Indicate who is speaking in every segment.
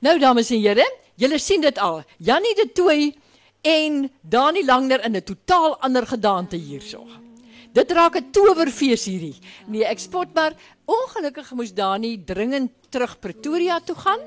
Speaker 1: Nou dames en here, julle sien dit al. Jannie de Tooi en Dani Langner in 'n totaal ander gedaante hierso. Dit raak 'n towerfees hierdie. Nee, ek spot maar ongelukkig moes Dani dringend terug Pretoria toe gaan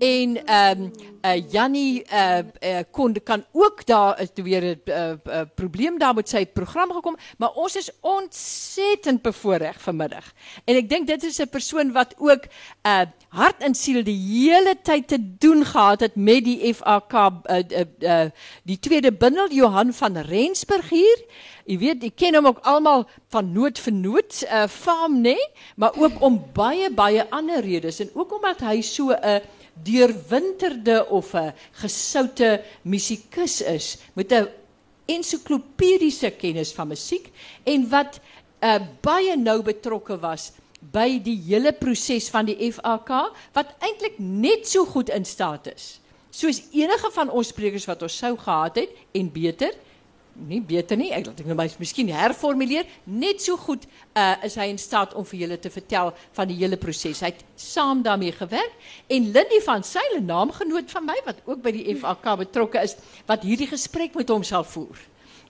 Speaker 1: en ehm um, uh, Jannie uh, uh, kon kan ook daar is weer 'n uh, uh, probleem daar met sy program gekom, maar ons is ontsettend bevoordeel vanmiddag. En ek dink dit is 'n persoon wat ook uh, hart en siel die hele tyd te doen gehad het met die FAK uh, uh, uh, die tweede bundel Johan van Rensburg hier. Jy weet, ek ken hom ook almal van nood vir nood uh, farm nê, nee? maar ook om baie baie ander redes en ook omdat hy so 'n uh, deurwinterde of 'n gesoute musikus is met 'n ensiklopediese kennis van musiek en wat uh, baie nou betrokke was by die hele proses van die FAK wat eintlik net so goed in staat is soos enige van ons sprekers wat ons sou gehad het en beter nie beter nie. Ek laat ek nou maar miskien herformuleer. Net so goed uh, is hy in staat om vir julle te vertel van die hele proses. Hy het saam daarmee gewerk en Lindy van Sail, naamgenoot van my wat ook by die FAK betrokke is, wat hierdie gesprek met hom sal voer.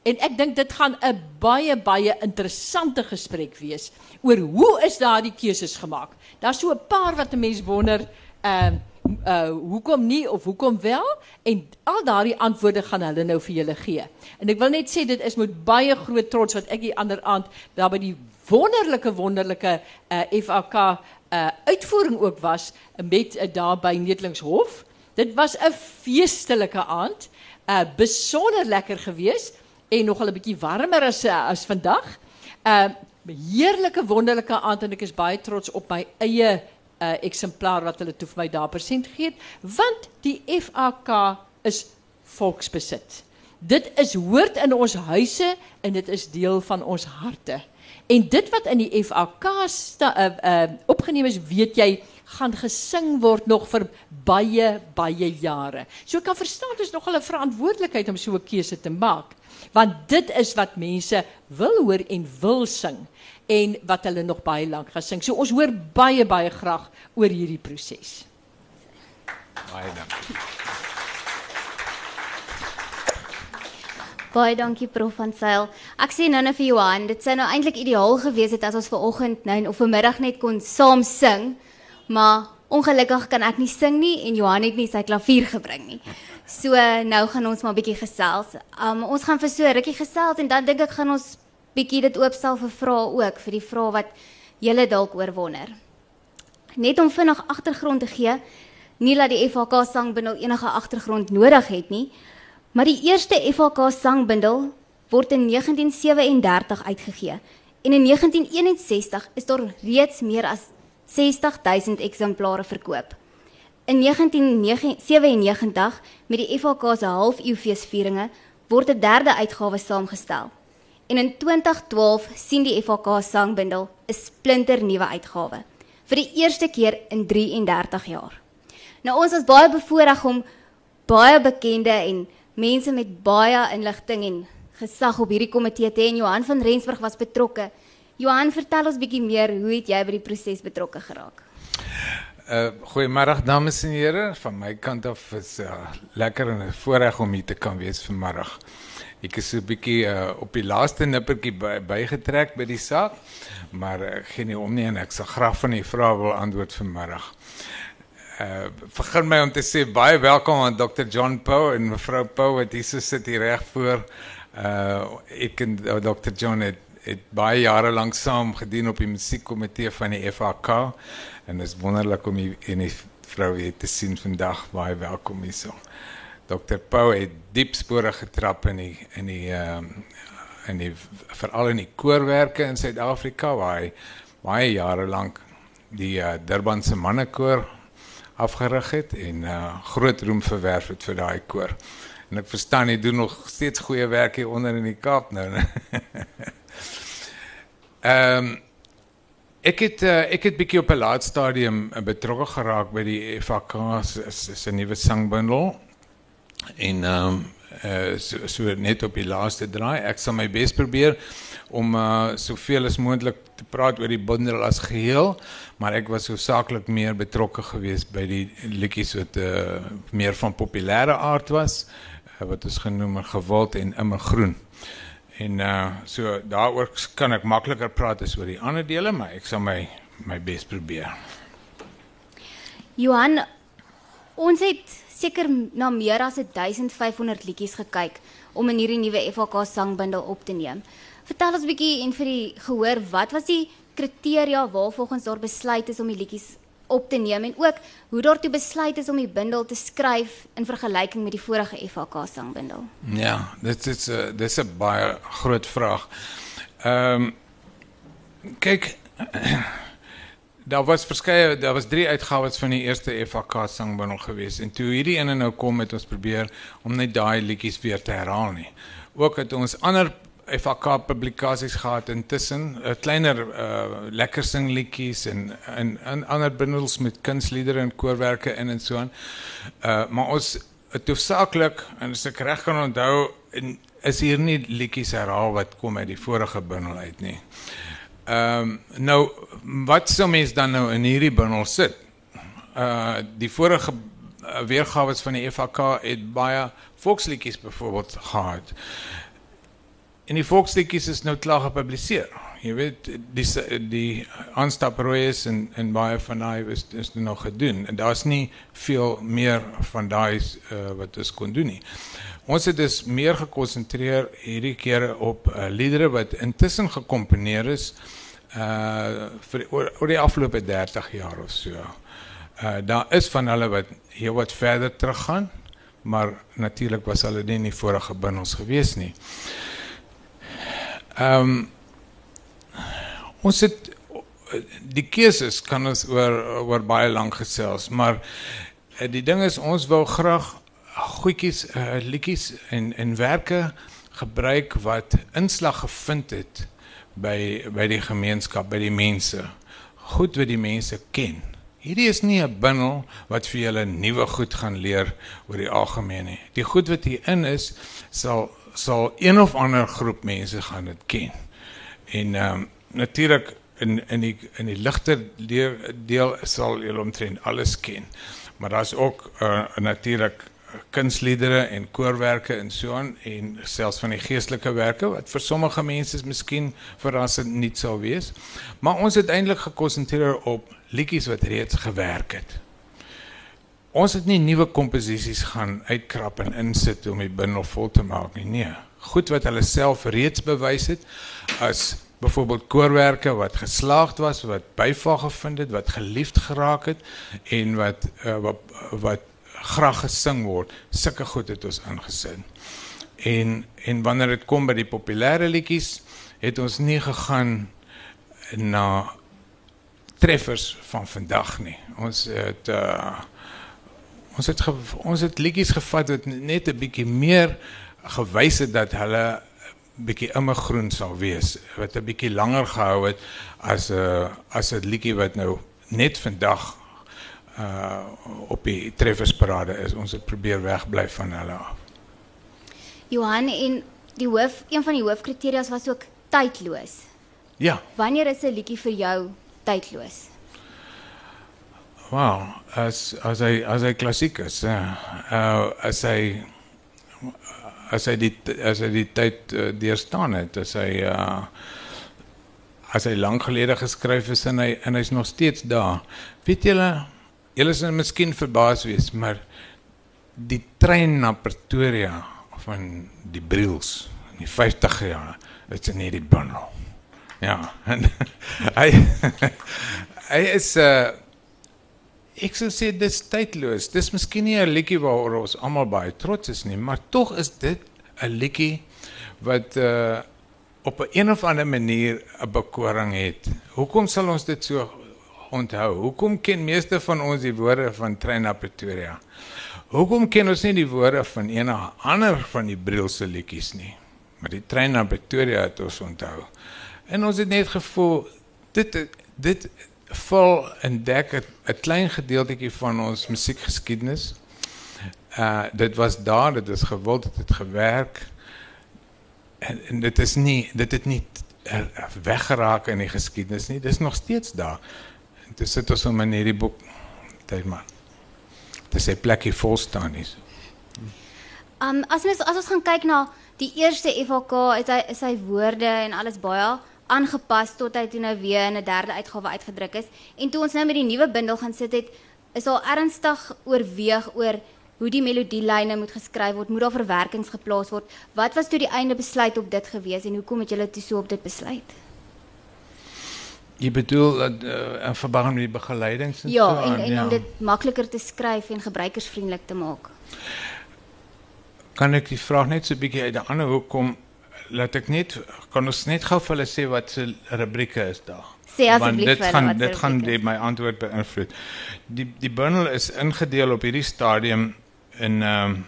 Speaker 1: En ek dink dit gaan 'n baie baie interessante gesprek wees oor hoe is daardie keuses gemaak. Daar's so 'n paar wat 'n mens wonder, ehm uh hoekom nie of hoekom wel en al daardie antwoorde gaan hulle nou vir julle gee. En ek wil net sê dit is met baie groot trots wat ek die ander aand daar by die wonderlike wonderlike uh FAK uh uitvoering ook was met uh, daar by Netlingshof. Dit was 'n feestelike aand. Uh besonder lekker geweest en nogal 'n bietjie warmer as as vandag. Uh heerlike wonderlike aand en ek is baie trots op my eie uh, exemplaar wat hulle toe vir my daar persent gee want die FAK is volksbesit. Dit is hoort in ons huise en dit is deel van ons harte. En dit wat in die FAK sta, uh, uh, opgeneem is, weet jy, gaan gesing word nog vir baie baie jare. So ek kan verstaan dit is nog 'n verantwoordelikheid om so 'n keuse te maak. Want dit is wat mense wil hoor en wil sing en wat hulle nog baie lank gaan sing. So ons hoor baie baie graag oor hierdie proses.
Speaker 2: Baie dankie.
Speaker 3: Baie dankie Prof van Sail. Ek sê nou net vir Johan, dit sou nou eintlik ideaal gewees het as ons ver oggend nou of vanmiddag net kon saam sing, maar ongelukkig kan ek nie sing nie en Johan het nie sy klavier gebring nie. So nou gaan ons maar 'n bietjie gesels. Um ons gaan vir so rukkie gesels en dan dink ek gaan ons bietjie dit oopstel vir vrae ook vir die vrae wat julle dalk oor wonder. Net om vinnig agtergrond te gee, nie dat die FHK sangbundel enige agtergrond nodig het nie, maar die eerste FHK sangbundel word in 1937 uitgegee en in 1961 is daar reeds meer as 60000 eksemplare verkoop. In 1997 met die FHK se halfeeufeesvieringe word 'n derde uitgawe saamgestel. En in 2012 sien die FHK sangbundel 'n splinter nuwe uitgawe vir die eerste keer in 33 jaar. Nou ons is baie bevoorreg om baie bekende en mense met baie inligting en gesag op hierdie komitee te en Johan van Rensburg was betrokke. Johan, vertel ons bietjie meer, hoe het jy by die proses betrokke geraak?
Speaker 2: Uh goeiemôre dames en here, van my kant af is uh, lekker en 'n voorreg om hier te kan wees vanmiddag. Ek is so 'n bietjie uh, op die laaste nippertjie by, bygetrek by die saak, maar ek uh, gee nie om nie en ek sal graag van die vrae wil antwoord vanmiddag. Uh begin my om te sê baie welkom aan Dr. John Poe en mevrou Poe wat hier so sit hier reg voor. Uh ek en uh, Dr. John het het baie jare lank saam gedien op die musiekkomitee van die FAK en dit is wonderlik om hier en die vrou weer te sien vandag. Baie welkom hierso. Dr. Pau het diep spore getrap in die in die ehm um, in die veral in die koorwerke in Suid-Afrika waar hy baie jare lank die uh, Durbanse mannekoor afgerig het en uh, groot roem verwerf het vir daai koor. En ek verstaan hy doen nog steeds goeie werk hier onder in die Kaap nou. Ehm ek het uh, ek het bietjie op 'n laat stadium betrokke geraak by die FAK se se nuwe sangbundel En ehm um, uh, so, so net op die laaste draai. Ek sal my bes probeer om uh, soveel as moontlik te praat oor die bundel as geheel, maar ek was hoofsaaklik meer betrokke geweest by die liedjies wat uh, meer van populêre aard was, uh, wat ons genoem het gewild en immer groen. En uh so daaroor kan ek makliker praat as oor die ander dele, maar ek sal my my bes probeer.
Speaker 3: Johan, ons het seker na meer as 1500 liedjies gekyk om in hierdie nuwe FHK sangbundel op te neem. Vertel ons 'n bietjie en vir die gehoor, wat was die kriteria waarvolgens daar besluit is om die liedjies op te neem en ook hoe daartoe besluit is om die bundel te skryf in vergelyking met die vorige FHK sangbundel.
Speaker 2: Ja, dit is 'n dis 'n baie groot vraag. Ehm kyk daar was verskeie daar was drie uitgawes van die eerste FHK sangbundel gewees en toe hierdie ene nou kom het ons probeer om net daai liedjies weer te herhaal nie. Ook het ons ander FHK publikasies gehad intussen, 'n kleiner uh lekker sing liedjies en en en ander bundels met kunsliedere en koorwerke in en so aan. Uh maar ons het hoofsaaklik en as ek reg kan onthou en is hier nie liedjies herhaal wat kom uit die vorige bundel uit nie. Ehm um, nou wat sou mens dan nou in hierdie bundel sit? Uh die vorige weergawe van die FHK het baie volksliedjies byvoorbeeld gehad. En die volksliedjies is nou klaar gepubliseer. Jy weet die die aanstaprooi is en en baie van daai is is nou nog gedoen en daar's nie veel meer van daai uh, wat ons kon doen nie. Ons het dus meer gekonsentreer hierdie keer op uh, liedere wat intussen gekomponeer is uh vir oor, oor die afgelope 30 jaar of so. Uh daar is van hulle wat heel wat verder teruggaan, maar natuurlik was hulle nie in die vorige bundels gewees nie. Ehm um, ons het die keuses kan ons oor oor baie lank gesels, maar eh, die ding is ons wil graag goedjies uh, liedjies en en werke gebruik wat inslag gevind het by by die gemeenskap, by die mense. Goed wat die mense ken. Hierdie is nie 'n bundel wat vir julle nuwe goed gaan leer oor die algemeen nie. Die goed wat hier in is sal sal een of ander groep mense gaan dit ken. En ehm um, natuurlik in in die in die ligter deel, deel sal julle omtrent alles ken. Maar daar's ook uh, natuurlik kunsliedere en koorwerke en so aan en selfs van die geestelike werke wat vir sommige mense miskien verrassend nie sou wees. Maar ons het eintlik gekonsentreer op liedjies wat reeds gewerk het. Ons het nie nuwe komposisies gaan uitkrap en insit om die bundel vol te maak nie. Nee, goed wat hulle self reeds bewys het as byvoorbeeld koorwerke wat geslaagd was, wat byval gevind het, wat geliefd geraak het en wat uh, wat, wat graag gesing word. Sulke goed het ons ingesit. En en wanneer dit kom by die populêre liedjies, het ons nie gegaan na treffers van vandag nie. Ons het uh ons het ge, ons het liedjies gevat wat net 'n bietjie meer gewys het dat hulle bietjie immer groen sal wees wat 'n bietjie langer gehou het as 'n uh, as 'n liedjie wat nou net vandag uh op die treffersparade is ons het probeer wegbly van hulle af.
Speaker 3: Johan en die hoof een van die hoofkriteria was ook tydloos.
Speaker 2: Ja.
Speaker 3: Wanneer is 'n liedjie vir jou tydloos?
Speaker 2: Wow, as as hy as hy klassiek is, ja. Uh as hy as hy die as hy die tyd uh, deurstaan het, as hy uh as hy lank gelede geskryf is en hy en hy's nog steeds daar. Weet julle, julle is miskien verbaas wees, maar die trein na Pretoria van die Briels in die 50 jaar, dit's in hierdie bundel. Ja. En hy hy is uh ek sou sê dis tydloos. Dis miskien nie 'n liedjie waaroor ons almal baie trots is nie, maar tog is dit 'n liedjie wat uh op 'n een of ander manier 'n bekoring het. Hoekom sal ons dit so onthou? Hoekom ken meeste van ons die woorde van Trein na Pretoria? Hoekom ken ons nie die woorde van enige ander van die Brielse liedjies nie? Maar die Trein na Pretoria het ons onthou. En ons het net gevoel dit dit vul en dek 'n klein gedeeltjie van ons musiekgeskiedenis. Uh dit was daar, dit is gewild, dit het gewerk. En, en dit is nie dit het nie uh, weggeraak in die geskiedenis nie. Dit is nog steeds daar. En dit ons om in hierdie boek tyd maar. Dit sê plekkie vol staan nie.
Speaker 3: Um as ons as ons gaan kyk na die eerste FHK, is hy is hy woorde en alles baie aangepas tot hy toe nou weer in 'n derde uitgawe uitgedruk is. En toe ons nou met die nuwe bundel gaan sit het, is al ernstig oorweeg oor hoe die melodielyne moet geskryf word, moet daar verwerkings geplaas word. Wat was toe die einde besluit op dit gewees en hoekom het julle toe so op dit besluit?
Speaker 2: Je bedoelt uh, in verband met die begeleiding en
Speaker 3: Ja,
Speaker 2: so
Speaker 3: en en om dit makliker te skryf en gebruikersvriendelik te maak.
Speaker 2: Kan ek die vraag net so 'n bietjie uit 'n ander hoek kom? Laat ek net kan ons net vir hulle sê wat se rubrieke is daar?
Speaker 3: Sê asseblief
Speaker 2: dit gaan
Speaker 3: wat
Speaker 2: dit gaan die, my antwoord beïnvloed. Die die bundel is ingedeel op hierdie stadium in ehm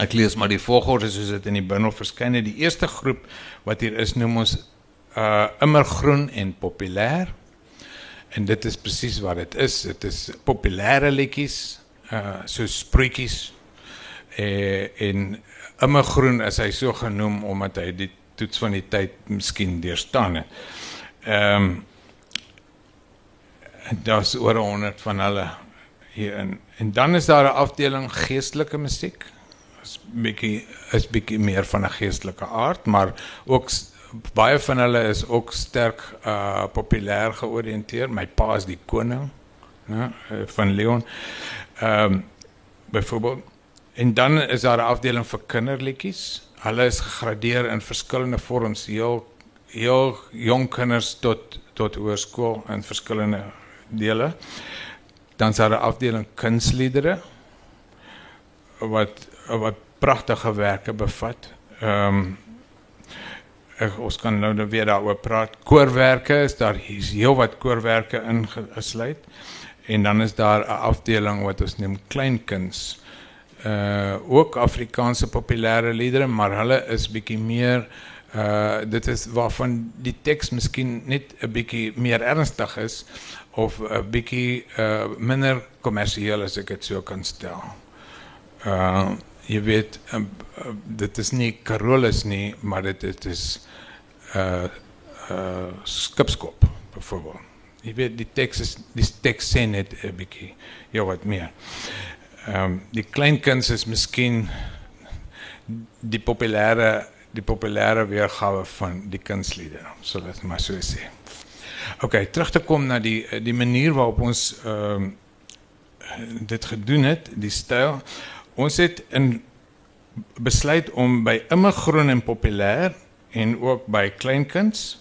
Speaker 2: ek lees maar die volgorde soos dit in die bundel verskyn het. Die eerste groep wat hier is noem ons uh immergroen en populêr. En dit is presies wat dit is. Dit is populêre liedjies, uh so spreekies. Eh en immergroen is hy so genoem omdat hy die toets van die tyd miskien deurstaan het. Ehm um, daar's oor 100 van hulle hierin. En dan is daar 'n afdeling geestelike musiek. Is bietjie is bietjie meer van 'n geestelike aard, maar ook baie van hulle is ook sterk uh populêr georiënteer. My pa is die koning, né, van Leon. Ehm um, byvoorbeeld en dan is daar 'n afdeling vir kinderliedjies. Hulle is gegradeer in verskillende vorms, heel heel jong kinders tot tot hoërskool in verskillende dele. Dan is daar 'n afdeling kunsliedere wat wat pragtige werke bevat. Ehm um, ek ons kan nou nou weer daaroor praat. Koorwerke is daar hier's heelwat koorwerke ingesluit. En dan is daar 'n afdeling wat ons noem kleinkuns. Uh ook Afrikaanse populêre liedere, maar hulle is bietjie meer uh dit is waarvan die teks miskien net 'n bietjie meer ernstig is of 'n bietjie uh minder kommersieel as ek dit so kan stel. Uh jy weet um, uh, dit is nie Carolus nie, maar dit dit is uh uh skipskop byvoorbeeld. Jy weet die teks is die teks sê net 'n bietjie ja wat meer. Ehm um, die kleinkuns is miskien die populêre die populêre weergawe van die kunsliedere, so dit maar so sê. OK, terug te kom na die die manier waarop ons ehm um, dit gedoen het, die styl. Ons het in besluit om by immergroen en populêr en ook by kleinkuns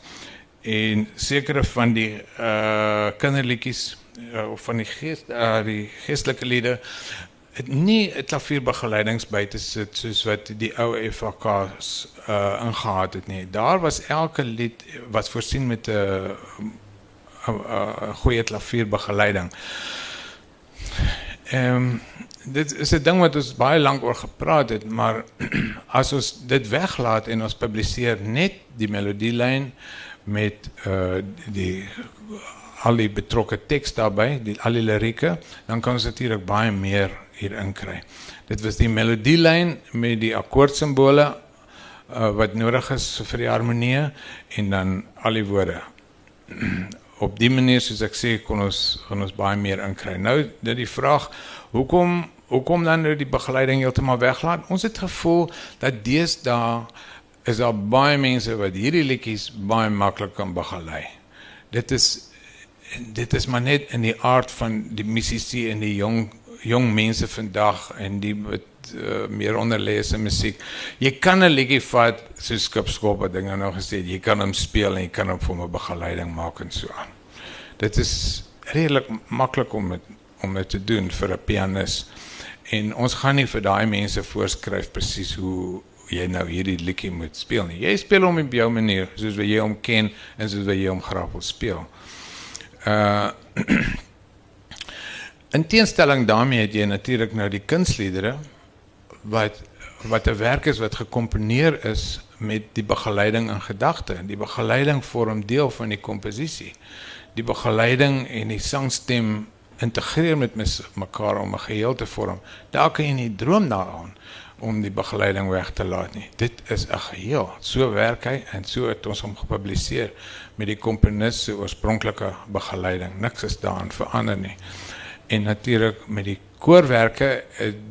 Speaker 2: en sekere van die uh kinderliedjies uh, of van die gees uh, die geestelike liede het nie 'n klavierbegeleidings by te sit soos wat die ou FHK's uh ingehaat het nie. Daar was elke lied was voorsien met 'n 'n 'n goeie klavierbegeleiding. Ehm um, dit is 'n ding wat ons baie lank oor gepraat het, maar as ons dit weglaat en ons publiseer net die melodielyn met uh die al die betrokke teks daarbey, die al die dan kan ons natuurlik baie meer hier inkry. Dit was die melodielyn met die akkoordsimbole uh, wat nodig is vir die harmonie en dan al die woorde. Op die manier soos ek sê kon ons kon ons baie meer inkry. Nou dit die vraag, hoekom hoekom dan nou die begeleiding heeltemal weglaat? Ons het gevoel dat deesdae is daar baie mense wat hierdie liedjies baie maklik kan begelei. Dit is dit is maar net in die aard van die musisi en die jong jong mense vandag en die uh, meer onderlese musiek. Jy kan 'n liedjie vat so skipskop wat dinge nou gesê het, jy kan hom speel en jy kan hom vir 'n begeleiding maak en so aan. Dit is redelik maklik om dit om dit te doen vir 'n pianis. En ons gaan nie vir daai mense voorskryf presies hoe jy nou hierdie liedjie moet speel nie. Jy speel hom op jou manier, soos wat jy hom ken en soos wat jy hom graag wil speel. Uh in teenstelling daarmee het jy natuurlik nou die kunsliedere wat wat 'n werk is wat gekomponeer is met die begeleiding in gedagte. Die begeleiding vorm deel van die komposisie. Die begeleiding en die sangstem integreer met mekaar om 'n geheel te vorm. Daar kan jy nie droom daaraan om die begeleiding weg te laat nie. Dit is 'n geheel. So werk hy en so het ons hom gepubliseer met die komponis se oorspronklike begeleiding. Niks is daarin verander nie. En natuurlik met die koorwerke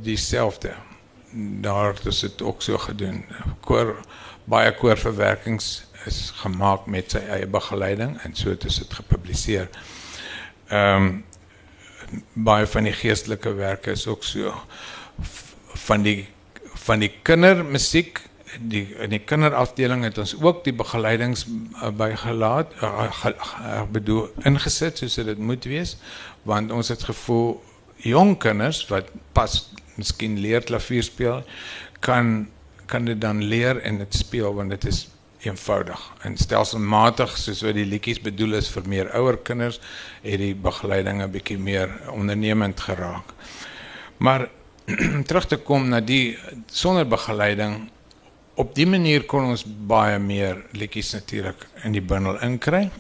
Speaker 2: dieselfde. Daar is dit ook so gedoen. Koor baie koorverwerkings is gemaak met sy eie begeleiding en so het dit gepubliseer. Ehm um, baie van die geestelike werke is ook so van die van die kindermusiek die in die kinderafdeling het ons ook die begeleidings uh, bygelaat uh, uh, bedoel ingesit soos dit moet wees want ons het gevoel jong kinders wat pas miskien leer klavier speel kan kan dit dan leer en dit speel want dit is eenvoudig en stelselmatig soos wat die liedjies bedoel is vir meer ouer kinders het die begeleiding 'n bietjie meer ondernemend geraak. Maar terug te kom na die sonder begeleiding op die manier kon ons baie meer liedjies natuurlik in die bundel inkry.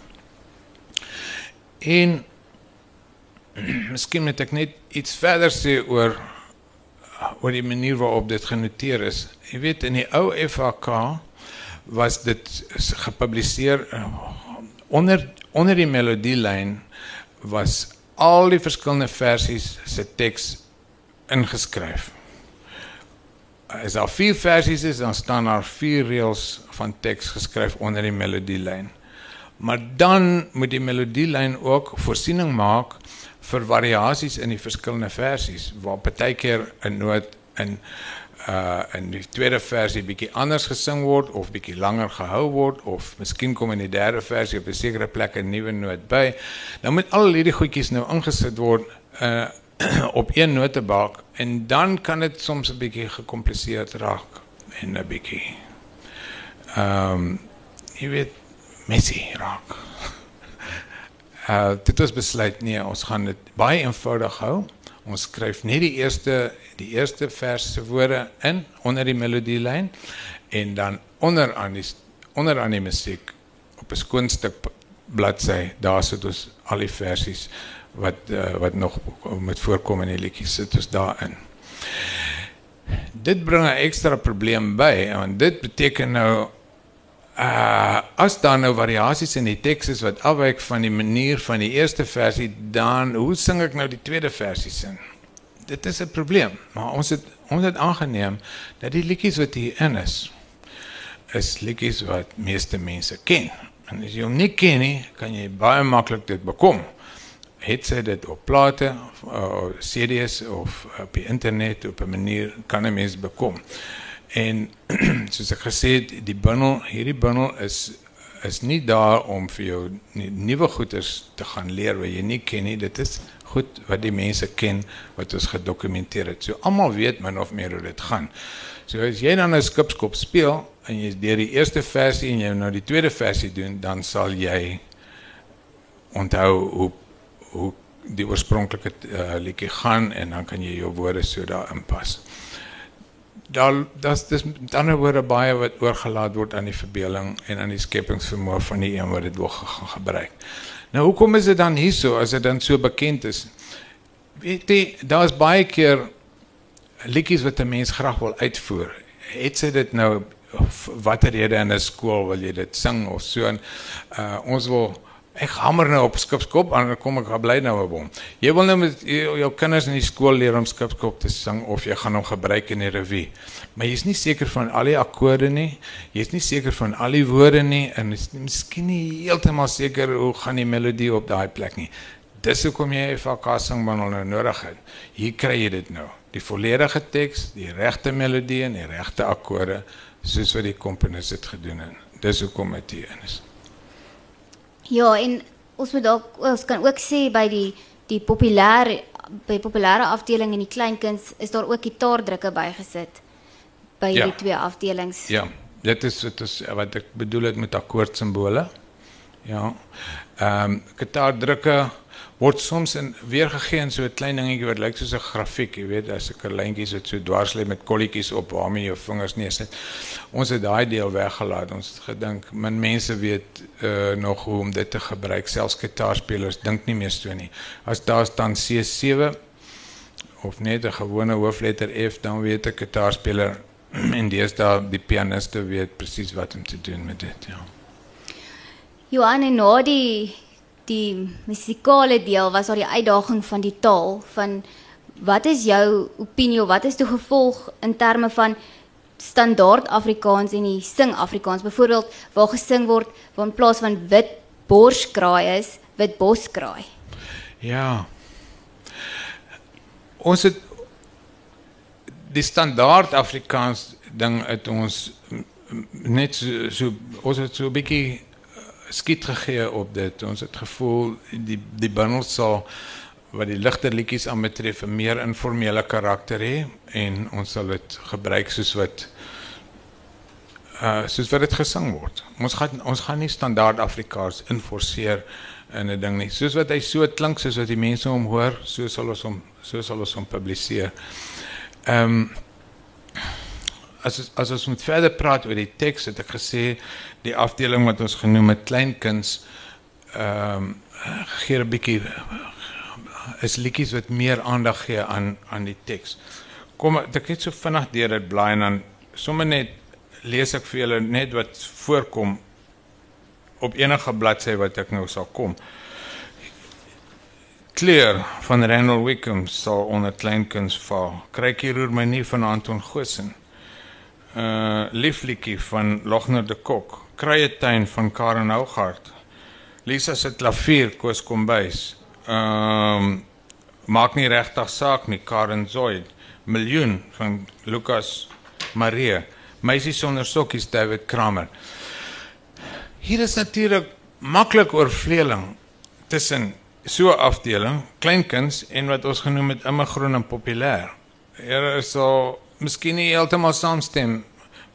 Speaker 2: En miskien moet ek net iets verder sê oor oor die manier waarop dit genoteer is. Jy weet in die ou FAK was dit gepubliseer uh, onder onder die melodielyn was al die verskillende versies se teks ingeskryf. As daar vier versies is, dan staan daar vier reëls van teks geskryf onder die melodielyn. Maar dan moet die melodielyn ook voorsiening maak vir variasies in die verskillende versies waar partykeer 'n noot in uh in die tweede versie bietjie anders gesing word of bietjie langer gehou word of miskien kom in die derde versie op 'n sekere plek 'n nuwe noot by. Dan moet al hierdie goedjies nou ingesit word uh op een notebalk en dan kan dit soms 'n bietjie gekompliseerd raak en 'n bietjie ehm um, jy weet messy raak. Uh dit is besluit nee, ons gaan dit baie eenvoudig hou. Ons skryf net die eerste die eerste vers se woorde in onder die melodielyn en dan onder aan die onder aan die musiek op 'n skoon stuk bladsy daar sit ons al die versies wat uh, wat nog met voorkom in die liedjies sit ons daarin. Dit bring 'n ekstra probleem by want dit beteken nou uh as daar nou variasies in die teks is wat afwyk van die manier van die eerste versie dan hoe sing ek nou die tweede versie sin? dit is 'n probleem, maar ons het ons het aangeneem dat die liedjies wat hier in is is liedjies wat meeste mense ken. En as jy hom nie ken nie, kan jy baie maklik dit bekom. Het sy dit op plate of uh, CD's of op die internet op 'n manier kan 'n mens bekom. En soos ek gesê het, die bundel, hierdie bundel is is nie daar om vir jou nuwe goeders te gaan leer wat jy nie ken nie. Dit is goed wat die mense ken wat ons gedokumenteer het. So almal weet min of meer hoe dit gaan. So as jy dan 'n skipskop speel en jy deur die eerste versie en jy nou die tweede versie doen, dan sal jy onthou hoe hoe die oorspronklike uh, liedjie gaan en dan kan jy jou woorde so daarin pas. Daar das dis dan word baie wat oorgelaat word aan die verbeelding en aan die skepingsvermoë van die een wat dit wil gaan gebruik. Nou hoekom is dit dan hierso as dit dan so bekend is? Weet jy, daar's baie keer liedjies wat 'n mens graag wil uitvoer. Het sy dit nou watter rede in 'n skool wil jy dit sing of so en uh, ons wil ek hamer nou op skipskop en dan kom ek bly nou op hom. Jy wil nou met jou, jou kinders in die skool leer om skipskop te sing of jy gaan hom gebruik in die revue. Maar jy's nie seker van al die akkoorde nie. Jy's nie seker van al die woorde nie en miskien nie heeltemal seker hoe gaan die melodie op daai plek nie. Dis hoekom jy 'n vakkassing bundel nou nodig het. Hier kry jy dit nou. Die volledige teks, die regte melodie en die regte akkoorde soos wat die komponis dit gedoen het. Dis hoekom dit hier is.
Speaker 3: Ja, en ons moet dalk ons kan ook sê by die die populêre by populêre afdeling in die kleinkuns is daar ook gitaardrukke bygesit by ja. die twee afdelings.
Speaker 2: Ja. Dit is dit is wat ek bedoel het met akkoordsimbole. Ja. Ehm um, gitaardrukke word soms in weergegee in so 'n klein dingetjie wat lyk soos 'n grafiek, jy weet, as 'n lyntjies wat so dwars lê met kolletjies op waarmee jou vingers neersit. Ons het daai deel weggelaat. Ons het gedink min mense weet uh nog hoe om dit te gebruik. Selfs gitaarspelers dink nie meer so nie. As daar staan C7 of net 'n gewone hoofletter F, dan weet 'n gitaarspeler en deesdae die pianiste weet presies wat om te doen met dit, ja.
Speaker 3: Johan en na die die musikale deel was daar die uitdaging van die taal van wat is jou opinie wat is die gevolg in terme van standaard Afrikaans en die sing Afrikaans byvoorbeeld waar gesing word waar in plaas van wit borskraai is wit boskraai
Speaker 2: Ja. Ons het die standaard Afrikaans ding uit ons net so, so ons het so 'n bietjie skiet gegee op dit. Ons het gevoel die die bundel sal wat die ligter liedjies aanbetref 'n meer informele karakter hê en ons sal dit gebruik soos wat uh soos wat dit gesing word. Ons gaan ons gaan nie standaard Afrikaans inforceer in 'n ding nie. Soos wat hy so klink, soos wat die mense hom hoor, so sal ons hom so sal ons hom publiseer. Ehm um, as as ons moet verder praat oor die teks, het ek gesê die afdeling wat ons genoem het kleinkuns ehm um, gee 'n bietjie is liedjies wat meer aandag gee aan aan die teks. Kom ek net so vinnig deur dit blaai en dan sommer net lees ek vir julle net wat voorkom op enige bladsy wat ek nou sal kom. Kleur van Randall Wickham sal onder kleinkuns val. Krykie roer my nie van Anton Goosen. Uh Lieflikie van Logner de Kok. Kruietuin van Karen Hougaard. Lisa se klavier Koos Kombuis. Ehm um, maak nie regtig saak nie Karen Zoid. Miljoen van Lukas Marie. Meisie sonder sokkies David Kramer. Hier is natuurlik maklik oorvleeling tussen so afdeling, kleinkuns en wat ons genoem het immigrant en populêr. Here is so miskien nie heeltemal saamstem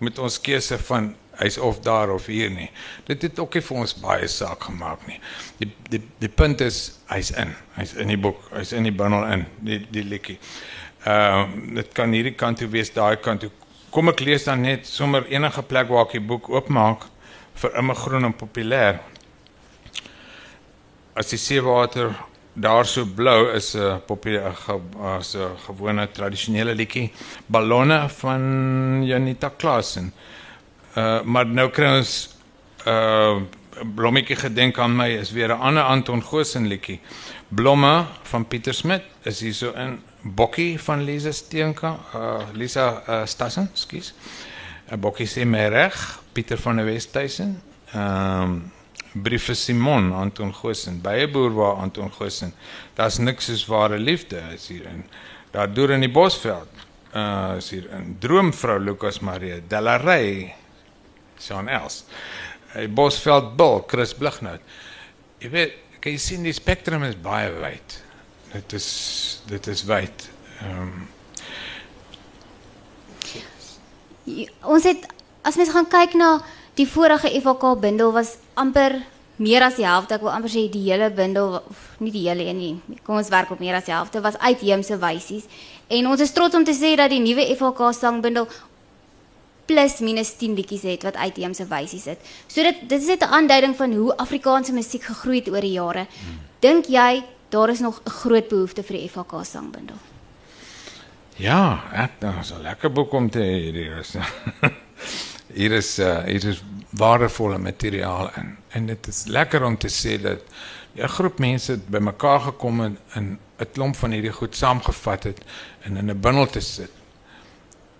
Speaker 2: met ons keuse van hy's of daar of hier nie. Dit het ook nie vir ons baie saak gemaak nie. Die die die punt is hy's in. Hy's in die boek, hy's in die bundel in, die die liedjie. Ehm uh, dit kan hierdie kant toe wees, daai kant toe. Kom ek lees dan net sommer enige plek waar ek die boek oopmaak vir immigrant en populêr. As die seewater daar so blou is 'n populêre as 'n gewone tradisionele liedjie Ballonne van Janita Klasen. Uh maar nou kry ons uh blommetjie gedenk aan my is weer 'n ander Anton Goosen liedjie. Blomme van Pieter Smit is hier so in Bokkie van Lisa Steenka, uh Lisa uh, Stassen, skus. 'n Bokkie sê my reg, Pieter van der Westhuizen. Ehm um, Brief vir Simon Anton Goosen, baie boer waar Anton Goosen. Daar's niks soos ware liefde is hier in. Daar deur in die Bosveld. Uh is hier in Droomvrou Lukas Marie Delarey. Sean Els. Die Bosveld Bil Chris Blighnout. Jy weet, kan jy sien die spektrum is baie wyd. Dit is dit is wyd. Ehm um,
Speaker 3: J- Ons het as mens gaan kyk na die vorige FHK bundel was amper meer as die helfte, ek wil amper sê die hele bundel of nie die hele een nie. Kom ons werk op meer as die helfte was uitheemse wysies. En ons is trots om te sê dat die nuwe FHK sangbundel plus minus 10 liedjies het wat uitheemse wysies het. So dit dit is net 'n aanduiding van hoe Afrikaanse musiek gegroei het oor die jare. Dink jy daar is nog 'n groot behoefte vir die FHK sangbundel?
Speaker 2: Ja, ek dan so lekker boek om te hê hier is. hier is uh, hier is waardevolle materiaal in en dit is lekker om te sê dat 'n groep mense bymekaar gekom en in 'n klomp van hierdie goed saamgevat het en in 'n bundel te sit.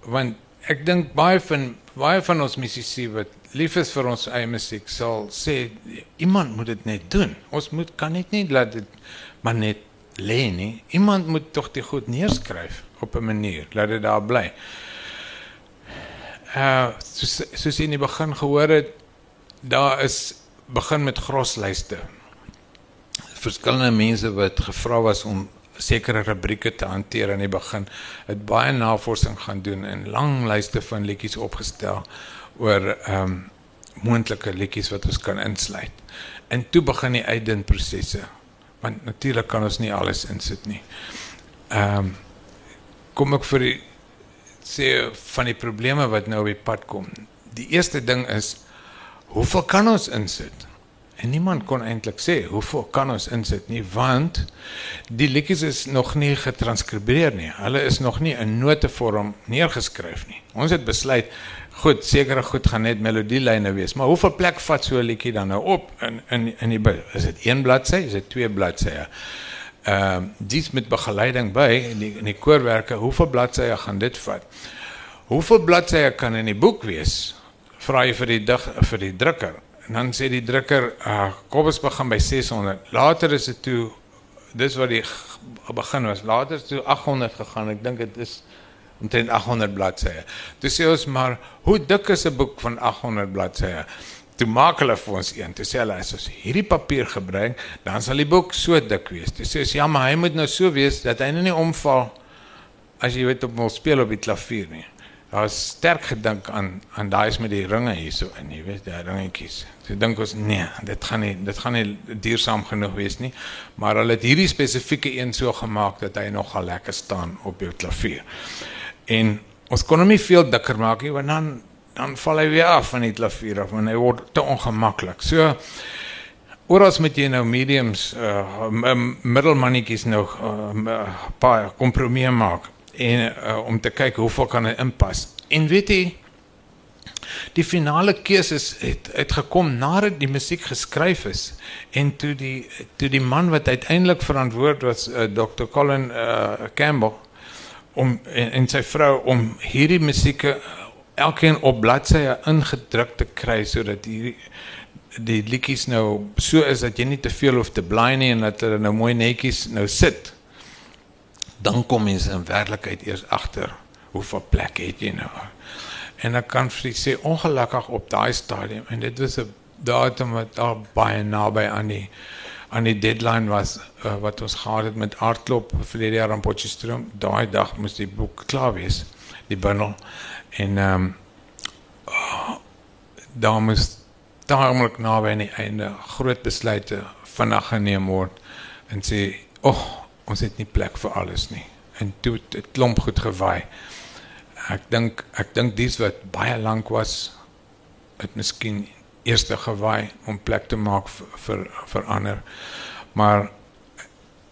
Speaker 2: Want ek dink baie van baie van ons musisië wat lief is vir ons eie musiek sal sê iemand moet dit net doen. Ons moet kan net nie laat dit maar net lê nie. Iemand moet tog die goed neerskryf op 'n manier laat dit daar bly. Uh soos soos jy in die begin gehoor het, daar is begin met groslyste. Verskillende mense wat gevra was om sekere rubrieke te hanteer in die begin, het baie navorsing gaan doen en lang lyste van liedjies opgestel oor ehm um, moontlike liedjies wat ons kan insluit. En toe begin die uitdink prosesse. want natuurlik kan ons nie alles insit nie. Ehm um, kom ek vir die sê van die probleme wat nou op die pad kom. Die eerste ding is hoeveel kan ons insit? En niemand kon eintlik sê hoeveel kan ons insit nie want die liedjies is nog nie getranskribeer nie. Hulle is nog nie in notevorm neergeskryf nie. Ons het besluit goed, sekere goed gaan net melodielyne wees, maar hoeveel plek vat so 'n liedjie dan nou op in in in die is dit een bladsy, is dit twee bladsye? Ehm uh, dis met begeleiding by in die in die koorwerke, hoeveel bladsye gaan dit vat? Hoeveel bladsye kan in die boek wees? Vra jy vir die dig vir die drukker. En dan sê die drukker, uh, kom ons begin by 600. Later is dit toe dis wat die begin was. Later toe 800 gegaan. Ek dink dit is omtrent 800 bladsye. Toe sê ons maar, hoe dik is 'n boek van 800 bladsye? Toe maak hulle vir ons een. Toe sê hulle as ons hierdie papier gebruik, dan sal die boek so dik wees. Toe sê ons ja, maar hy moet nou so wees dat hy nou nie omval as jy weet op 'n speel op die klavier nie. Daar is sterk gedink aan aan daai is met die ringe hierso in, jy weet, daai ringetjies. Toe dink ons nee, dit gaan nie dit gaan nie duursaam genoeg wees nie. Maar hulle het hierdie spesifieke een so gemaak dat hy nogal lekker staan op jou klavier. En ons kon hom nie veel dikker maak nie want dan dan val hy weer af van die klavier af en hy word te ongemaklik. So oral met jy nou mediums uh middelmannetjies nog uh, paar kompromie maak en uh, om te kyk hoeveel kan hy inpas. En weet jy die finale keuses het uitgekom nadat die musiek geskryf is en toe die toe die man wat uiteindelik verantwoord was uh, Dr. Colin uh, Campbell om en, en sy vrou om hierdie musieke elkeen op bladsye ingedruk te kry sodat hierdie die liedjies nou so is dat jy nie te veel hoef te blaai nie en dat hulle nou mooi netjies nou sit. Dan kom mense in werklikheid eers agter hoeveel plek het jy nou. En ek kan vir sê ongelukkig op daai stadium en dit was 'n datum wat al baie naby aan die aan die deadline was uh, wat ons gehad het met aardklop vir die jaar aan Potchefstroom. Daai dag moes die boek klaar wees, die bundel. En ehm um, daar moes daaromlik naby aan die einde groot besluite vinnig geneem word en sê, "Ag, oh, ons het nie plek vir alles nie." En toe het klomp goed gewaai. Ek dink ek dink dis wat baie lank was. Het miskien eerste gewaai om plek te maak vir vir, vir ander. Maar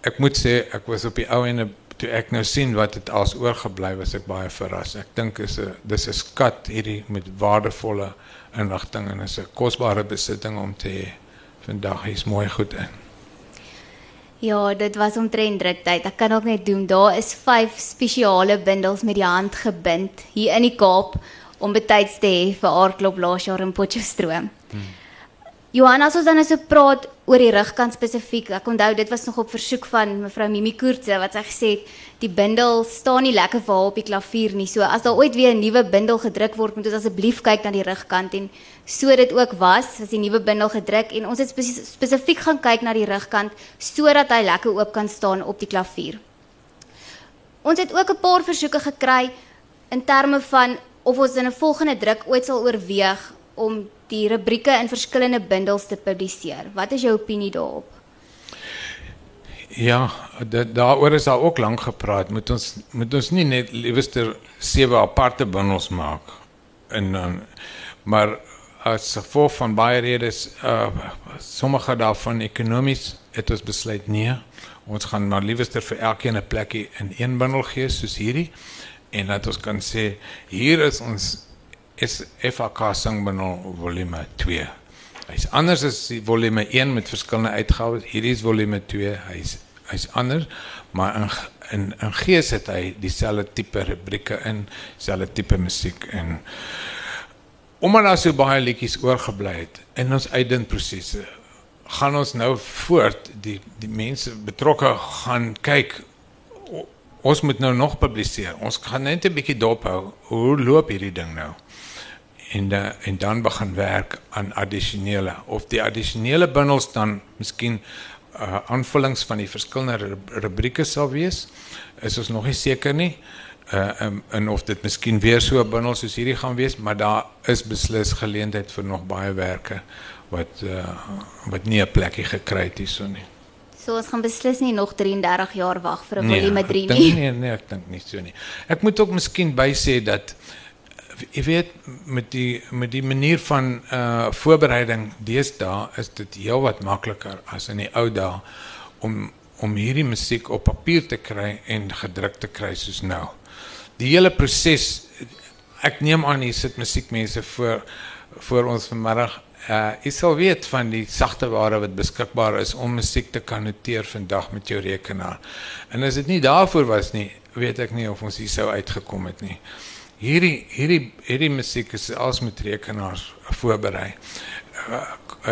Speaker 2: ek moet sê ek was op die ou ende toe ek nou sien wat dit als oorgebly was ek baie verras. Ek dink is 'n dis 'n skat hierdie met waardevolle inligting en is 'n kosbare besitting om te hê. Vandag is mooi goed in.
Speaker 3: Ja, dit was omtrent druktyd. Ek kan ook net doen. Daar is 5 spesiale bundels met die hand gebind hier in die Kaap om betyds te hê vir aardklop laas jaar in Potchefstroom. Hmm. Johanna, as ons dan so praat oor die rugkant spesifiek, ek onthou dit was nog op versoek van mevrou Mimi Koortse wat sy gesê het die bundel staan nie lekker vir haar op die klavier nie. So as daar ooit weer 'n nuwe bundel gedruk word, moet ons asseblief kyk na die rugkant en so dit ook was, as die nuwe bundel gedruk en ons het spesifiek gaan kyk na die rugkant sodat hy lekker oop kan staan op die klavier. Ons het ook 'n paar versoeke gekry in terme van of ons in 'n volgende druk ooit sal oorweeg om die rubrieke in verskillende bundels te publiseer. Wat is jou opinie daarop?
Speaker 2: Ja, daaroor is daar ook lank gepraat. Moet ons moet ons nie net liewerster sewe aparte bundels maak in uh, maar as gevolg van baie redes uh sommige daarvan ekonomies het ons besluit nee. Ons gaan maar liewerster vir elkeen 'n plekkie in een bundel gee soos hierdie en dat ons kan sê hier is ons is FAK singbundel volume 2. Hy's anders as die volume 1 met verskillende uitgawes. Hierdie is volume 2. Hy's hy's anders, maar in in in gees het hy dieselfde tipe rubrieke in, dieselfde tipe musiek en omdat daar so baie liedjies oorgebly het in ons uitdinkprosesse gaan ons nou voort die die mense betrokke gaan kyk ons moet nou nog publiseer. Ons gaan net 'n bietjie dophou. Hoe loop hierdie ding nou? En de, en dan begin werk aan addisionele of die addisionele bundels dan miskien uh, aanvullings van die verskillende rubrieke sal wees. Is ons nog nie seker nie. Uh um, en of dit miskien weer so 'n bundel soos hierdie gaan wees, maar daar is beslis geleentheid vir nog baie werke wat uh wat nie 'n plekkie gekry het hierso nie.
Speaker 3: So ons gaan beslis nie nog 33 jaar wag vir 'n
Speaker 2: Nee,
Speaker 3: volume
Speaker 2: ek
Speaker 3: 3
Speaker 2: dink
Speaker 3: nie.
Speaker 2: Nee, nee, ek dink nie so nie. Ek moet ook miskien bysê dat eh, jy weet met die met die manier van uh voorbereiding deesdae is dit heelwat makliker as in die ou dae om om hierdie musiek op papier te kry en gedruk te kry soos nou. Die hele proses ek neem aan hier sit musiekmense voor voor ons vanmiddag uh jy sal weet van die sagte ware wat beskikbaar is om musiek te kan noteer vandag met jou rekenaar. En as dit nie daarvoor was nie, weet ek nie of ons hier sou uitgekom het nie. Hierdie hierdie hierdie musiek is als met rekenaars voorberei. Uh,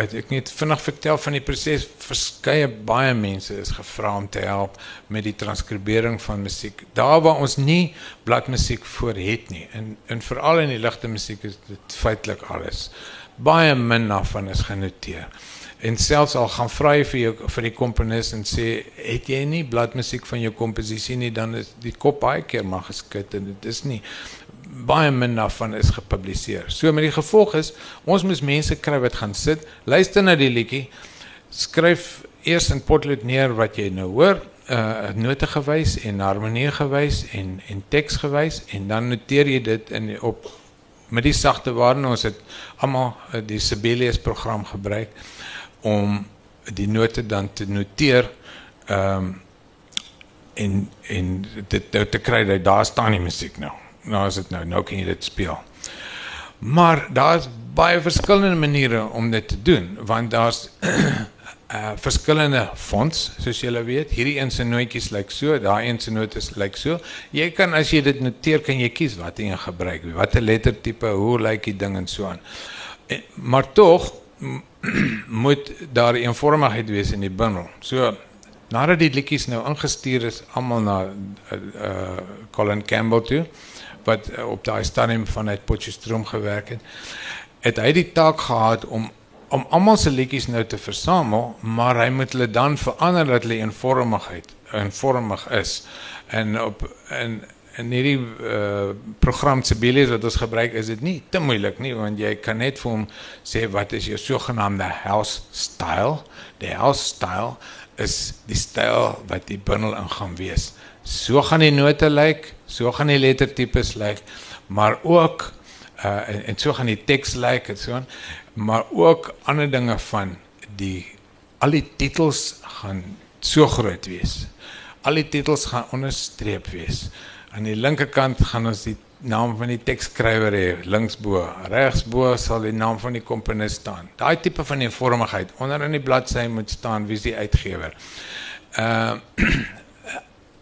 Speaker 2: ek net vinnig vertel van die proses. Verskeie baie mense is gevra om te help met die transkribering van musiek. Daar waar ons nie bladmusiek voor het nie. En en veral in die ligte musiek is dit feitelik alles. Baie min daarvan is genoteer. En selfs al gaan vra jy vir jou vir die komponis en sê het jy nie bladmusiek van jou komposisie nie dan is die kop baie keer maar geskit en dit is nie baie min daarvan is gepubliseer. So met die gevolg is ons moet mense kry wat gaan sit, luister na die liedjie, skryf eers in potlood neer wat jy nou hoor, uh note gewys en harmonie gewys en en teks gewys en dan noteer jy dit in op met die sagte waarde ons het almal uh, die Sibelius program gebruik om die note dan te noteer ehm um, en en dit nou te kry dat daar staan die musiek nou. Nou is dit nou, nou kan jy dit speel. Maar daar's baie verskillende maniere om dit te doen want daar's uh verskillende fonts soos julle weet. Hierdie een se nootjies lyk so, daai een se notes lyk so. Jy kan as jy dit noteer kan jy kies wat jy gebruik, watter lettertipe, hoe lyk die ding en so aan. En, maar tog moet daar eenvormigheid wees in die bundel. So nadat die liedjies nou ingestuur is almal na uh, uh Colin Campbell toe wat uh, op daai stadium vanuit Potchefstroom gewerk het, het hy die taak gehad om om almal se liedjies nou te versamel, maar hy moet hulle dan verander dat hulle eenvormigheid eenvormig is. En op en in hierdie uh, program Sibelius wat ons gebruik is dit nie te moeilik nie want jy kan net vir hom sê wat is jou sogenaamde house style. Die house style is die styl wat die bundel in gaan wees. So gaan die note lyk, so gaan die lettertipes lyk, maar ook uh en, en so gaan die teks lyk en so aan, maar ook ander dinge van die al die titels gaan so groot wees. Al die titels gaan onderstreep wees. Aan die linkerkant gaan ons die naam van die tekskrywer hê, linksbo, regsbo sal die naam van die komponis staan. Daai tipe van eenvormigheid onder in die bladsy moet staan wie is die uitgewer. Uh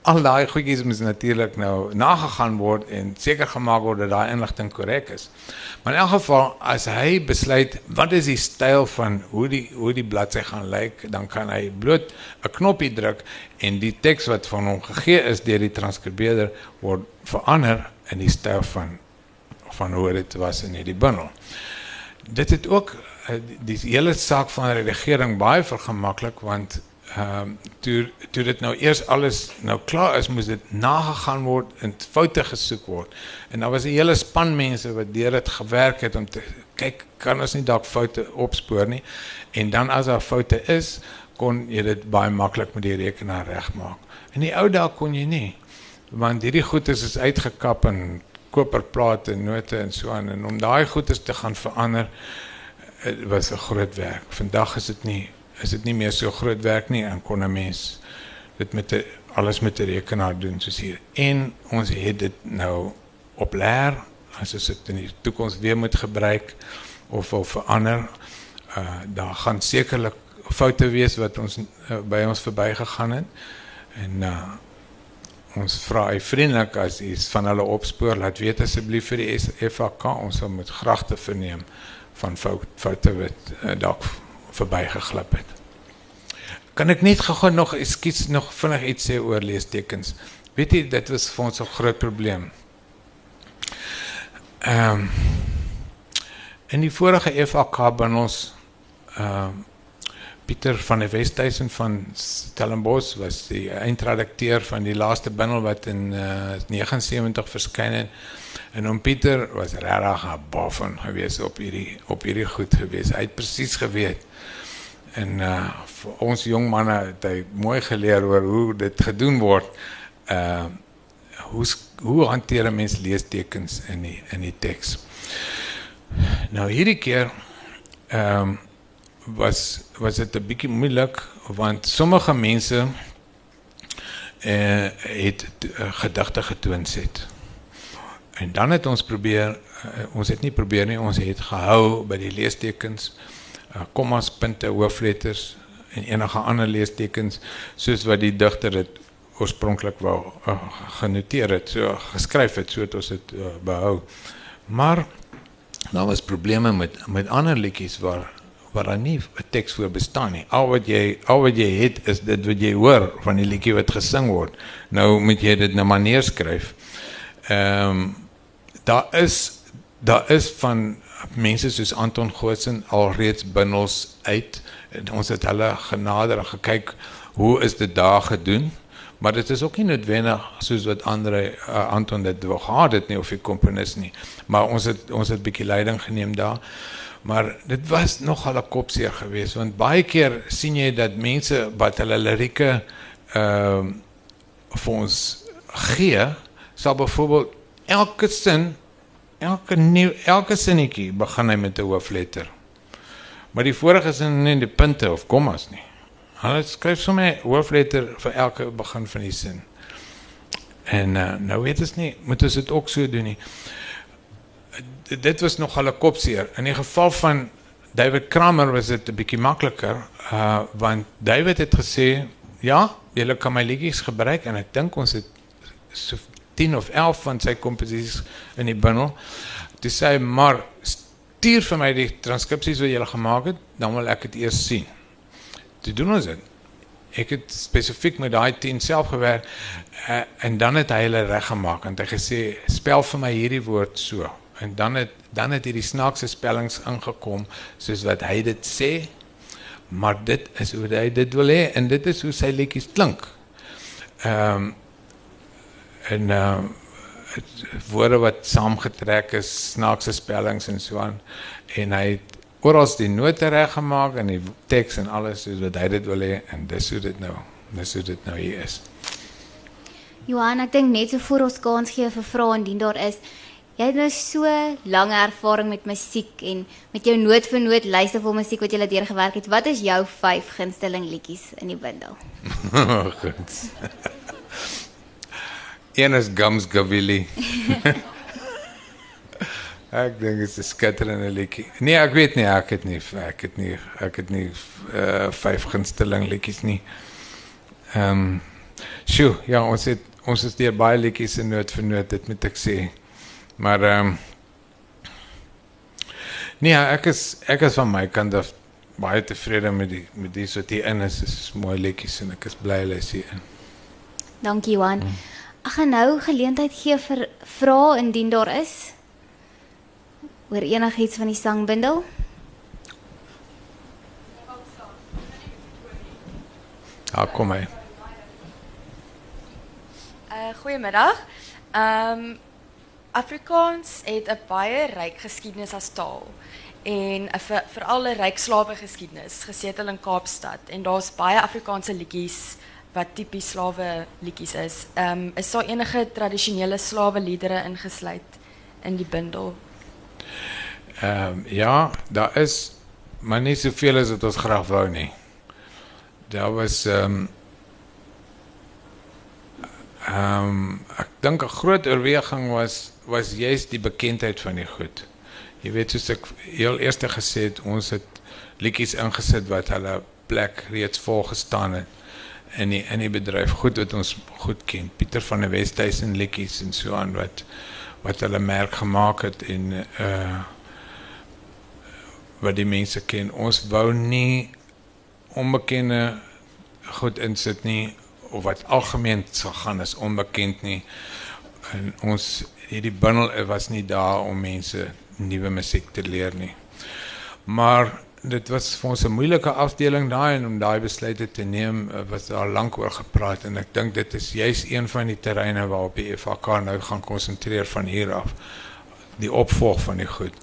Speaker 2: al daai goedjies moet natuurlik nou nagegaan word en seker gemaak word dat daai inligting korrek is. Maar in elk geval as hy besluit wat is die styl van hoe die hoe die bladsy gaan lyk, dan kan hy bloot 'n knoppie druk en die teks wat van hom gegee is deur die transkribeerder word verander in die styl van van hoe dit was in hierdie bundel. Dit het ook uh, die hele saak van redigering baie vergemaklik want um, toe toe dit nou eers alles nou klaar is, moes dit nagegaan word en foute gesoek word. En daar was 'n hele span mense wat deur dit gewerk het om te kyk kan ons nie dalk foute opspoor nie. En dan as daar foute is, kon jy dit baie maklik met die rekenaar regmaak. In die ou dae kon jy nie want hierdie goeders is uitgekap in koperplate note en so aan en om daai goeders te gaan verander eh, was 'n groot werk. Vandag is dit nie is dit nie meer so groot werk nie en kon 'n mens dit met 'n alles met 'n rekenaar doen soos hier. En ons het dit nou op leer as ons dit in die toekoms weer moet gebruik of wil verander. Uh daar gaan sekerlik foute wees wat ons uh, by ons verbygegaan het. En uh ons vra hy vriendelik as iets van hulle opspoor laat weet asseblief vir die FAK ons sal met gragte verneem van fout, foute wat uh, dalk verbygeglip het. Kan ek net gou nog ekskuus nog vinnig iets sê oor leestekens? Weet jy dit was vir ons 'n groot probleem. Ehm um, in die vorige FAK bin ons ehm um, Pieter van der Westhuizen van Stellenbosch was die eindredakteur van die laaste bundel wat in uh, 79 verskyn het. En om Pieter was regtig 'n boffin geweest op hierdie op hierdie goed geweest. Hy het presies geweet En uh vir ons jong manne het hy mooi geleer oor hoe dit gedoen word. Uh hoe hoe hanteer 'n mens leestekens in die in die teks? Nou hierdie keer ehm um, was was dit 'n bietjie moeilik want sommige mense eh uh, het uh, gedigte getoon sit. En dan het ons probeer uh, ons het nie probeer nie, ons het gehou by die leestekens, uh, kommas, punte, hoofletters en enige ander leestekens soos wat die digter dit oorspronklik wou uh, genoteer het, so geskryf het, so het ons dit uh, behou. Maar daar was probleme met met ander liedjies waar waar daar nie 'n teks voor bestaan nie. Al wat jy al wat jy het is dit wat jy hoor van die liedjie wat gesing word. Nou moet jy dit na manier skryf. Ehm um, daar is daar is van mense soos Anton Godsen alreeds bindels uit. Ons het hulle genader en gekyk hoe is dit daar gedoen? Maar dit is ook nie noodwendig soos wat ander uh, Anton dit wou gehad het nie of die komponis nie. Maar ons het ons het bietjie leiding geneem daar. Maar dit was nogal 'n kopseer geweest want baie keer sien jy dat mense wat hulle lirieke ehm uh, vir ons gee, sal byvoorbeeld elke sin, elke nuwe elke sinnetjie begin hy met 'n hoofletter. Maar die vorige sin nie die punte of kommas nie. Hulle skryf sommer hoofletter vir elke begin van die sin. En uh, nou weet ons nie, moet ons dit ook so doen nie dit was nogal 'n kopseer. In die geval van David Kramer was dit 'n bietjie makliker, uh want David het gesê, "Ja, jy kan my liedjies gebruik en ek dink ons het so 10 of 11 van sy komposisies in die bundel." Toe sê hy, "Maar stuur vir my die transkripsies wat jy gemaak het, dan wil ek dit eers sien." Toe doen ons dit. Ek het spesifiek met daai 10 self gewerk uh, en dan het hy hulle reggemaak en hy gesê, "Spel vir my hierdie woord so." en dan het dan het hierdie snaakse spellings ingekom soos wat hy dit sê maar dit is hoe hy dit wil hê en dit is hoe sy liedjies klink. Ehm um, en uh, woorde wat saamgetrek is, snaakse spellings en so aan en hy het oral die note reggemaak en die teks en alles soos wat hy dit wil hê en dis hoe dit nou dis hoe dit nou hier is.
Speaker 3: Johan, ek dink net so voor ons kans gee vir vrae indien daar is Jy het nou so lank ervaring met musiek en met jou noot vir noot luister vir musiek wat jy deur gewerk het. Wat is jou 5 gunsteling liedjies in die bundel?
Speaker 2: Goed. Een is Gums Gavilli. ek dink dit is 'n skitterende liedjie. Nee, ek weet nie, ek het nie ek het nie ek het nie uh vyf gunsteling liedjies nie. Ehm um, Sjoe, ja, ons het ons is deur baie liedjies in noot vir noot, dit moet ek sê. Maar ehm um, Nee, ek is ek is van my kant af baie tevrede met die met die wat hier in is. Dit is mooi liedjies en ek is bly hulle is hier in.
Speaker 3: Dankie Johan. Hmm. Ek gaan nou geleentheid gee vir vrae indien daar is oor enigiets van die sangbundel.
Speaker 2: Ja, kom maar.
Speaker 4: Uh goeiemiddag. Ehm um, Afrikaans het 'n baie ryk geskiedenis as taal en 'n veral 'n ryk slawe geskiedenis gesetel in Kaapstad en daar's baie Afrikaanse liedjies wat tipies slawe liedjies is. Ehm um, is daar enige tradisionele slawe liedere ingesluit in die bundel?
Speaker 2: Ehm um, ja, daar is maar nie soveel as wat ons graag wou nie. Daar was ehm um, ehm um, ek dink 'n groot oorweging was was juist die bekendheid van die goed. Jy weet soos ek heel eerste gesê het, ons het liedjies ingesit wat hulle plek reeds vol gestaan het in die in die bedryf goed wat ons goed ken. Pieter van der Westhuizen liedjies en so aan wat wat hulle merk gemaak het en uh wat die mense ken. Ons wou nie onbekende goed insit nie of wat algemeen sal gaan is onbekend nie. En ons hierdie bundel was nie daar om mense nuwe musiek te leer nie. Maar dit was vir ons 'n moeilike afdeling daai en om daai besluite te neem eh, was daar lank oor gepraat en ek dink dit is juis een van die terreine waarop die FHK nou gaan konsentreer van hier af. Die opvolg van die goed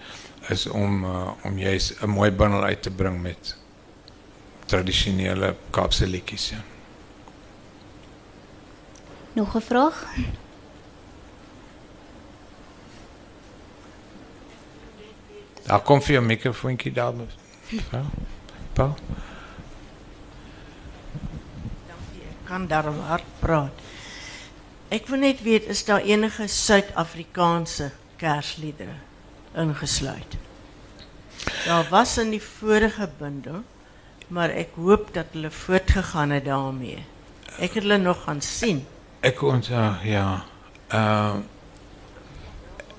Speaker 2: is om uh, om juis 'n mooi bundel uit te bring met tradisionele Kaapse liedjies. Ja.
Speaker 3: Nog 'n vraag?
Speaker 2: Daar kom vir jou mikrofoontjie daar. Ja. Paul.
Speaker 5: kan daarom hard praat. Ek wil net weet is daar enige Suid-Afrikaanse kersliedere ingesluit? Daar was in die vorige bundel, maar ek hoop dat hulle voortgegaan het daarmee. Ek het hulle nog gaan sien.
Speaker 2: Ek onthou ja. Ehm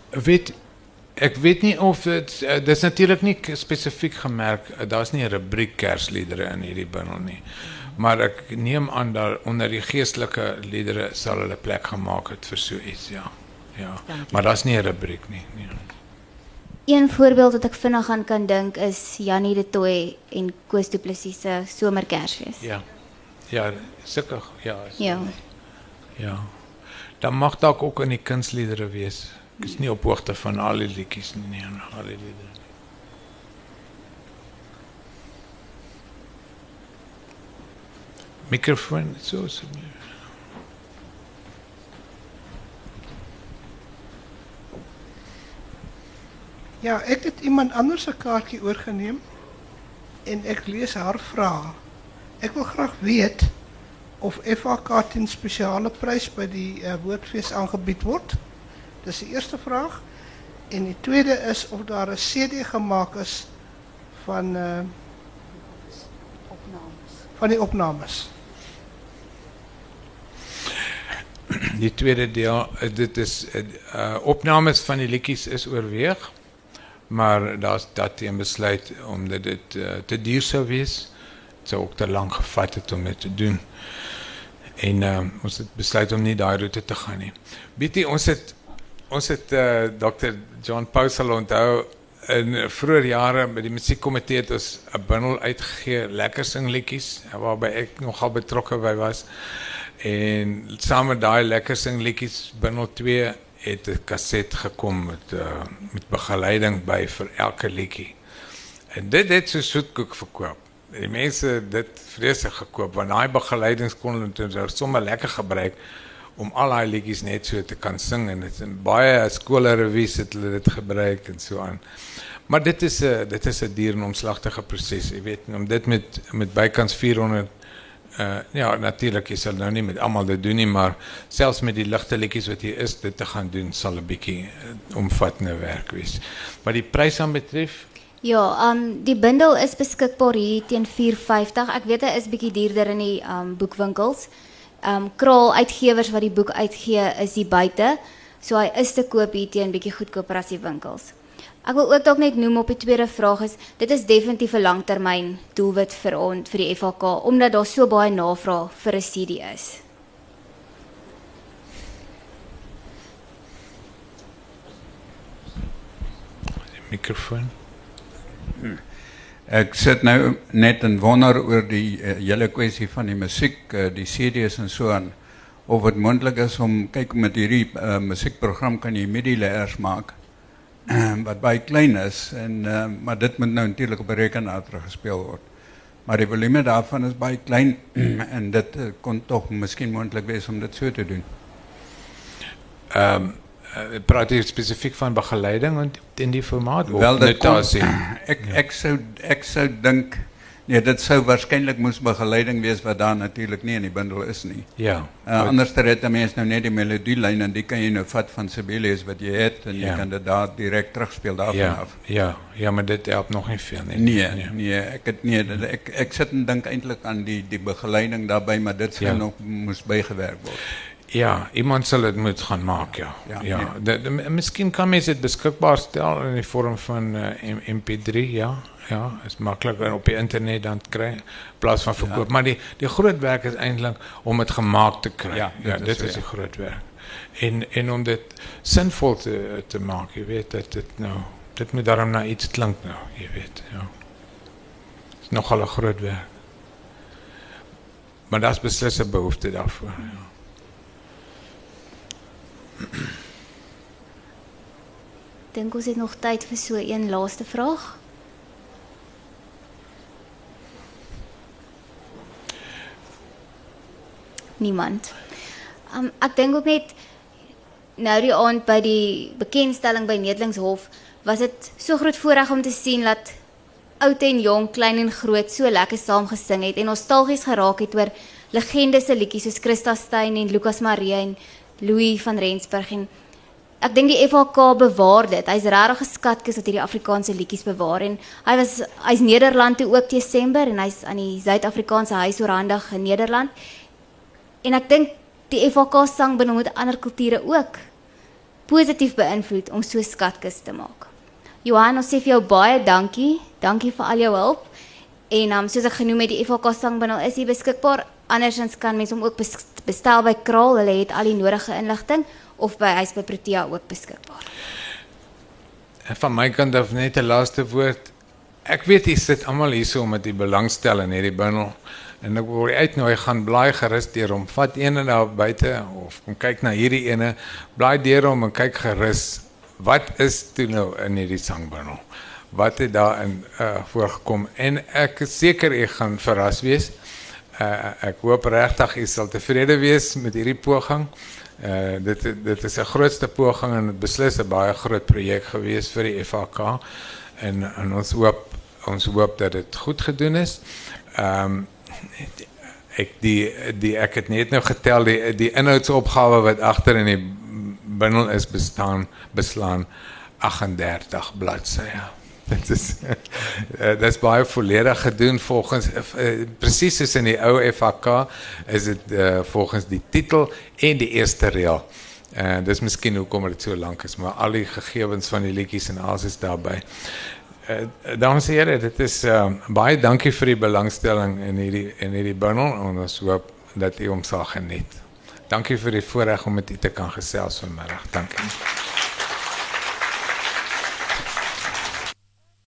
Speaker 2: weet ek weet nie of dit uh, dis natuurlik nie spesifiek gemerk uh, daar's nie 'n rubriek kersliedere in hierdie bundel nie. Maar ek neem aan dat onder die geestelike liedere sal hulle plek gemaak het vir so ja. Ja. Maar daar's nie 'n rubriek nie. Nee.
Speaker 3: Een voorbeeld wat ek vinnig aan kan dink is Jannie de Tooi en Koos Du Plessis se Somerkersfees.
Speaker 2: Ja. Ja, sulke ja. is-
Speaker 3: Ja.
Speaker 2: Ja. Dan mag dalk ook in die kunsliedere wees. Ek is nie op hoogte van al die liedjies nie, nee, al die liedere. Microfoon so so.
Speaker 6: Ja, ek het iemand anders se kaartjie oorgeneem en ek lees haar vraag. Ek wil graag weet of FHK 10 spesiale prys by die uh, woordfees aangebied word. Dis die eerste vraag. En die tweede is of daar 'n CD gemaak is van uh opnames. Van die opnames.
Speaker 2: Die tweede deel, eh, dit is uh opnames van die liedjies is oorweeg, maar daar's dat teen besluit omdat dit uh, te duur sou wees. Dit sou ook te lank gevat het om dit te doen. En uh, ons het besluit om nie daai roete te gaan nie. Weet jy, ons het ons het uh, Dr. John Pausel onthou in vroeë jare met die musiekkomitee het ons 'n bundel uitgegee, lekker singliedjies, waarby ek nogal betrokke by was. En saam met daai lekker singliedjies bundel 2 het 'n kaset gekom met uh, met begeleiding by vir elke liedjie. En dit het so soetkoek verkoop. Die mense het dit vreeslik gekoop want daai begeleidings kon hulle sommer lekker gebruik om al daai liedjies net so te kan sing en dit in baie skole revies het hulle dit gebruik en so aan. Maar dit is 'n dit is 'n duur en omslagtige proses, jy weet, om dit met met bykans 400 uh ja, natuurlik is dit nou nie met almal dit doen nie, maar selfs met die ligte liedjies wat hier is, dit te gaan doen sal 'n bietjie uh, omvattende werk wees. Wat die prys aan betref,
Speaker 3: Ja, um die bundel is beskikbaar hier teen 4.50. Ek weet hy is bietjie duurder in die um boekwinkels. Um Kraal Uitgewers wat die boek uitgee is hier buite. So hy is te koop hier teen bietjie goedkoper as die winkels. Ek wil ook dalk net noem op die tweede vraag is dit is definitief 'n langtermyn doelwit vir ons vir die FHK omdat daar so baie navraag vir 'n CD is.
Speaker 2: die mikrofoon.
Speaker 7: Ek sit nou net en wonder oor die uh, hele kwessie van die musiek, uh, die CD's en so aan of dit moontlik is om kyk met hierdie uh, musiekprogram kan jy MIDI layers maak wat baie klein is en uh, maar dit moet nou natuurlik op 'n rekenaar gespeel word. Maar die volume daarvan is baie klein en dit uh, kon tog miskien moontlik wees om dit so te doen.
Speaker 2: Ehm um, uh, praat jy spesifiek van begeleiding in, in die formaat of
Speaker 7: Wel
Speaker 2: notasie?
Speaker 7: ek ek sou ek sou dink nee, dit sou waarskynlik moes begeleiding wees wat daar natuurlik nie in die bundel is nie.
Speaker 2: Ja.
Speaker 7: Uh, anders het 'n mens nou net die melodielyn en die kan jy nou vat van Sibelius wat jy het en jy
Speaker 2: Ja.
Speaker 7: kan dit daar direk terugspeel daarvan
Speaker 2: ja,
Speaker 7: af.
Speaker 2: ja, ja, maar dit help nog nie veel nie.
Speaker 7: Nee, nee, ek het nee, dit- ek ek sit en dink eintlik aan die die begeleiding daarbey, maar dit sou
Speaker 2: Ja.
Speaker 7: nog moes bygewerk word.
Speaker 2: Ja, iemand sal dit moet gaan maak, ja. Ja,
Speaker 7: Ja,
Speaker 2: ja. De, de, miskien kan mens dit beskikbaar stel in die vorm van uh, MP3, ja. Ja, is makliker op die internet dan te kry in plaas van verkoop, maar die die groot werk is eintlik om dit gemaak te kry.
Speaker 7: Ja, dit
Speaker 2: dit
Speaker 7: is
Speaker 2: is die groot werk. En en om dit sinvol te te maak, jy weet dat dit nou dit moet daarom na iets klink nou, jy weet, ja. Is nogal 'n groot werk. Maar daar's beslis 'n behoefte daarvoor. Ja.
Speaker 3: Dink ons het nog tyd vir so een laaste vraag? Niemand. Um ek dink ook net nou die aand by die bekendstelling by Netelingshof was dit so groot voorreg om te sien dat oud en jong, klein en groot so lekker saam gesing het en nostalgies geraak het oor legendes se liedjies soos Christa Stein en Lukas Marie en Louis van Rensburg en ek dink die FHK bewaar dit. Hy's regtig 'n skatkis wat hierdie Afrikaanse liedjies bewaar en hy was hy's Nederland toe ook Desember en hy's aan die Suid-Afrikaanse huis oorhandig in Nederland. En ek dink die FHK sangbindel moet ander kulture ook positief beïnvloed om so skatkis te maak. Johan, ons sê vir jou baie dankie. Dankie vir al jou hulp. En um, soos ek genoem het, die FHK sangbindel is hier beskikbaar. Andersins kan mens hom ook bestel by Kraal. Hulle het al die nodige inligting of by huis by Protea ook beskikbaar.
Speaker 2: Van my kant af net 'n laaste woord. Ek weet jy sit almal hier so met die belangstel in hierdie bundel en ek wil uitnooi gaan blaai gerus deur hom. Vat een en daar buite of kom kyk na hierdie ene. Blaai deur hom en kyk gerus wat is toe nou in hierdie sangbundel. Wat het daarin uh voorgekom en ek is seker ek gaan verras wees. Uh ek hoop regtig jy sal tevrede wees met hierdie poging. Uh, dit dit is 'n grootste poging en beslis 'n baie groot projek gewees vir die FAK en en ons hoop ons hoop dat dit goed gedoen is. Ehm um, ek die die ek het net nou getel die die inhoudsopgawe wat agter in die bundel is bestaan beslaan 38 bladsye. Dit is dat is baie volledig gedoen volgens uh, presies soos in die ou FHK is dit uh, volgens die titel en die eerste reël. En uh, dis miskien hoekom dit so lank is, maar al die gegevens van die liedjies en alles is daarbey. Uh, dames en here, dit is uh, baie dankie vir die belangstelling in hierdie in hierdie bundel en ons hoop dat u hom sal geniet. Dankie vir die voorreg om met u te kan gesels vanmiddag. Dankie.